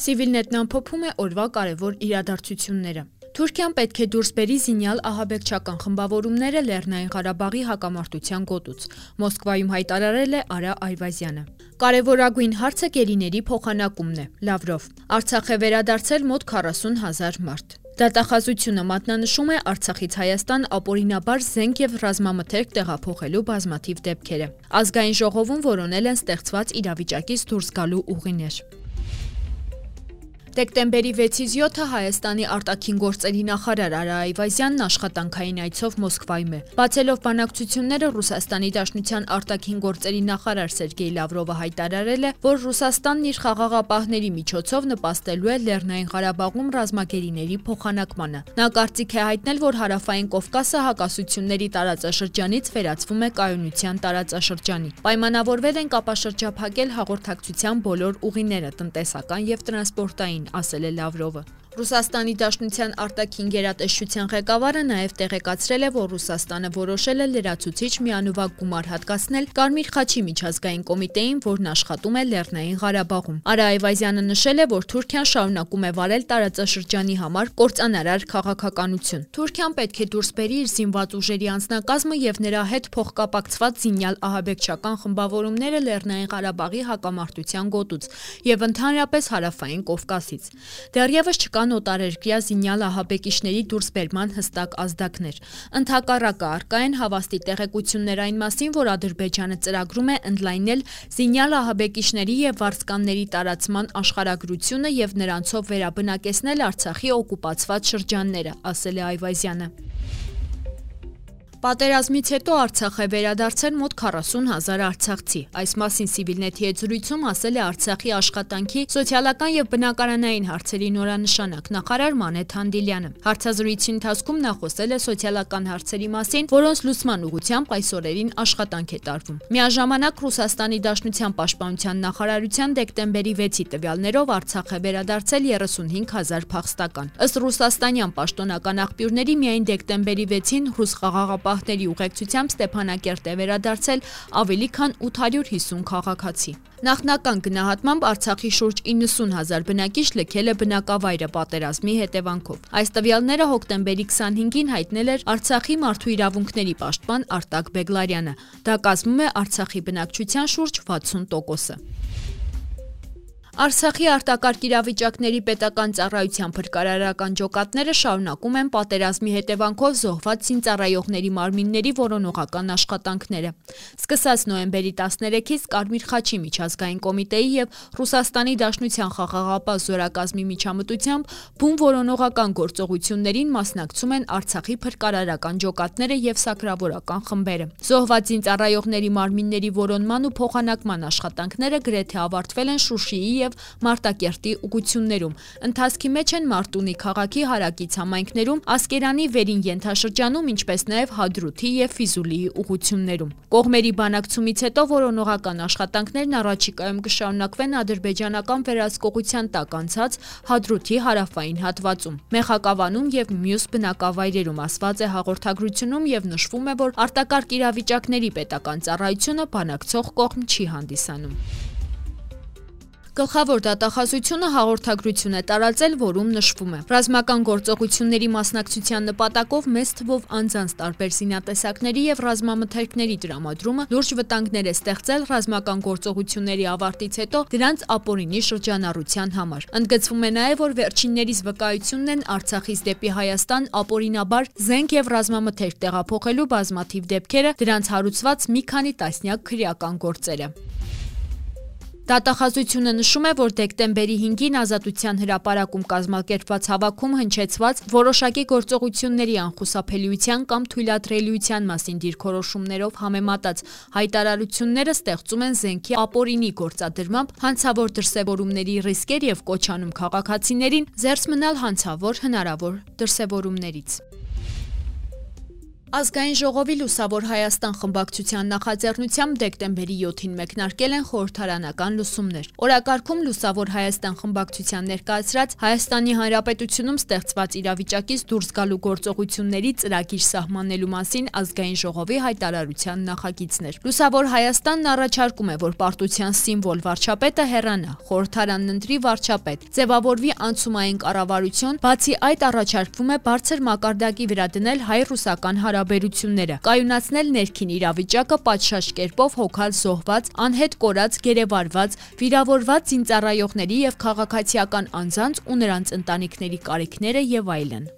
Civilnet-ն ամփոփում է օրվա կարևոր իրադարձությունները։ Թուրքիան պետք է դուրս բերի զինյալ ահաբեկչական խմբավորումները Լեռնային Ղարաբաղի հակամարտության գոտուց։ Մոսկվայում հայտարարել է Արա Այվազյանը։ Կարևորագույն հարցը գերիների փոխանակումն է։ Լավրով։ Արցախ է վերադարձել մոտ 40 հազար մարդ։ Դատախազությունը մատնանշում է Արցախից Հայաստան ապօրինաբար զենք եւ ռազմամթերք տեղափոխելու բազմաթիվ դեպքերը։ Ազգային ժողովում որոնել են ստեղծված իրավիճակից դուրս գալու ուղիներ։ Դեկտեմբերի 6-ից 7-ը Հայաստանի արտաքին գործերի նախարար Արա Այվազյանն աշխատանքային այցով Մոսկվայում է։ Բացելով բանակցությունները Ռուսաստանի Դաշնության արտաքին գործերի նախարար Սերգեյ Լավրովը հայտարարել է, որ Ռուսաստանն իր խաղաղապահների միջոցով նպաստելու է Լեռնային Ղարաբաղում ռազմագերիների փոխանակմանը։ Նա կարծիք է հայտնել, որ Հարավային Կովկասը հակասությունների տարածաշրջանից վերածվում է կայունության տարածաշրջանի։ Պայմանավորվել են կապաշրջափակել հաղորդակցության բոլոր ուղիները՝ տնտեսական եւ տրանսպորտային ասել է Լավրովը։ Ռուսաստանի Դաշնության արտաքին գերատեսչության ղեկավարը նաև տեղեկացրել է, որ Ռուսաստանը որոշել է լրացուցիչ միանուվակ գումար հատկացնել Կարմիր խաչի միջազգային կոմիտեին, որն աշխատում է Լեռնային Ղարաբաղում։ Արա Այվազյանը նշել է, որ Թուրքիան շարունակում է վարել տարածաշրջանի համար կործանարար քաղաքականություն։ Թուրքիան պետք է դուրս բերի իր զինված ուժերի անձնակազմը եւ նրա հետ փոխկապակցված զինյալ ահաբեկչական խմբավորումները Լեռնային Ղարաբաղի հակամարտության գոտուց եւ ընդհանրապես հարավային Կովկասից։ Դեռևս չկա կան օտարերկրյա զինյալ ահաբեկիչների դուրսբերման հստակ ազդակներ։ Ընթակառակը արկա են հավաստի տեղեկություններ այն մասին, որ Ադրբեջանը ծրագրում է ընդլայնել զինյալ ահաբեկիչների եւ վարձկանների տարածման աշխարհագրությունը եւ նրանցով վերաբնակեցնել Արցախի օկուպացված շրջանները, ասել է Այվազյանը։ Պատերազմից հետո Արցախ է վերադարձել մոտ 40 հազար արցախցի։ Այս մասին Civilnet-ի հետ զրույցում ասել է Արցախի աշխատանքի սոցիալական եւ բնակարանային հարցերի նորանշանակ նախարար Մանեթ Հանդիլյանը։ Հարցազրույցի ընթացքում նա խոսել է սոցիալական հարցերի մասին, որոնց լուսման ուղղությամբ այսօրերին աշխատանք է տարվում։ Միաժամանակ Ռուսաստանի Դաշնության պաշտպանության նախարարության դեկտեմբերի 6-ի տվյալներով Արցախ է վերադարձել 35 հազար փախստական։ Ըստ ռուսաստանյան պաշտոնական աղբյուրների միայն դեկտեմբերի 6-ին ռուս խաղաղապահ պահների ուղեկցությամբ Ստեփանակերտ է վերադարձել ավելի քան 850 քաղաքացի։ Նախնական գնահատմամբ Արցախի շուրջ 90 հազար բնակիչ լքել է բնակավայրը պատերազմի հետևանքով։ Այս տվյալները հոկտեմբերի 25-ին հայտնել էր Արցախի մարդու իրավունքների պաշտպան Արտակ Բեգլարյանը։ Դա կազմում է Արցախի բնակչության շուրջ 60%-ը։ Արցախի արտակարգ իրավիճակների պետական ծառայության փրկարարական ջոկատները շարունակում են պատերազմի հետևանքով զոհված զինծառայողների մարմինների որոնողական աշխատանքները։ Սկսած նոյեմբերի 13-ից Կարմիր խաչի միջազգային կոմիտեի եւ Ռուսաստանի Դաշնության խաղաղապահ զորակազմի միջամտությամբ բուն որոնողական գործողություններին մասնակցում են Արցախի փրկարարական ջոկատները եւ սակրավորական խմբերը։ Զոհված զինծառայողների մարմինների որոնման ու փոխանակման աշխատանքները գրեթե ավարտվել են Շուշիի եւ եւ Մարտակերտի ուղություններում։ Ընթացքի մեջ են Մարտունի քաղաքի հարակից համայնքներում, Ասկերանի վերին ենթաշրջանում, ինչպես նաեւ Հադրութի եւ Ֆիզուլիի ուղություններում։ Կողմերի բանակցումից հետո որոնողական աշխատանքներն առաջիկայում կշարունակվեն ադրբեջանական վերահսկողության տակ անցած Հադրութի հարավային հատվածում։ Մեխակավանում եւ մյուս բնակավայրերում ասված է հաղորդագրությունում եւ նշվում է, որ արտակարգ իրավիճակների պետական ծառայությունը բանակցող կողմ չի հանդիսանում։ Գլխավոր դատախազությունը հաղորդագրություն է տարածել, որում նշվում է. Ռազմական գործողությունների մասնակցության նպատակով մեծ թվով անձանց տարբեր զինատեսակների եւ ռազմամթերքների դրամադրումը լուրջ վտանգներ է ստեղծել ռազմական գործողությունների ավարտից հետո դրանց ապօրինի շրջանառության համար։ Ընդգծվում է նաեւ, որ վերջիններից վկայությունն են Արցախից դեպի Հայաստան ապօրինաբար զենք եւ ռազմամթերք տեղափոխելու բազմաթիվ դեպքերը, դրանց հարուցված մի քանի տասնյակ քրեական գործերը։ Դատախազությունը նշում է, որ դեկտեմբերի 5-ին Ազատության հրապարակում կազմակերպված հավաքում հնչեցված որոշակի գործողությունների անխուսափելիության կամ թույլատրելիության մասին դիրքորոշումներով համեմատած հայտարարությունները ստեղծում են զենքի ապօրինի գործադրմամբ հանցավոր դրսևորումների ռիսկեր եւ կոչանում քաղաքացիներին զերծ մնալ հանցավոր հնարավոր դրսևորումներից։ Ազգային ժողովի Լուսավոր Հայաստան խմբակցության նախաձեռնությամբ դեկտեմբերի 7-ին մեկնարկել են խորհրդարանական լուսումներ։ Օրակարգում Լուսավոր Հայաստան խմբակցության ներկայացրած Հայաստանի Հանրապետությունում ստեղծված իրավիճակից դուրս գալու գործողությունների ծրագիր սահմանելու մասին ազգային ժողովի հայտարարության նախագիծներ։ Լուսավոր Հայաստանն առաջարկում է, որ պարտության սիմվոլ վարչապետը հեռանա, խորհրդարանն ընտրի վարչապետ, ձևավորվի անցումային կառավարություն, բացի այդ առաջարկվում է բարձր մակարդակի վրա դնել հայ-ռուսական հարաբերություններ հարաբերությունները, կայունացնել ներքին իրավիճակը պատշաճ կերպով հոգալ զոհված, անհետ կորած, գերեվարված, վիրավորված զինծառայողների եւ քաղաքացիական անձանց ու նրանց ընտանիքների կարիքները եւ այլն։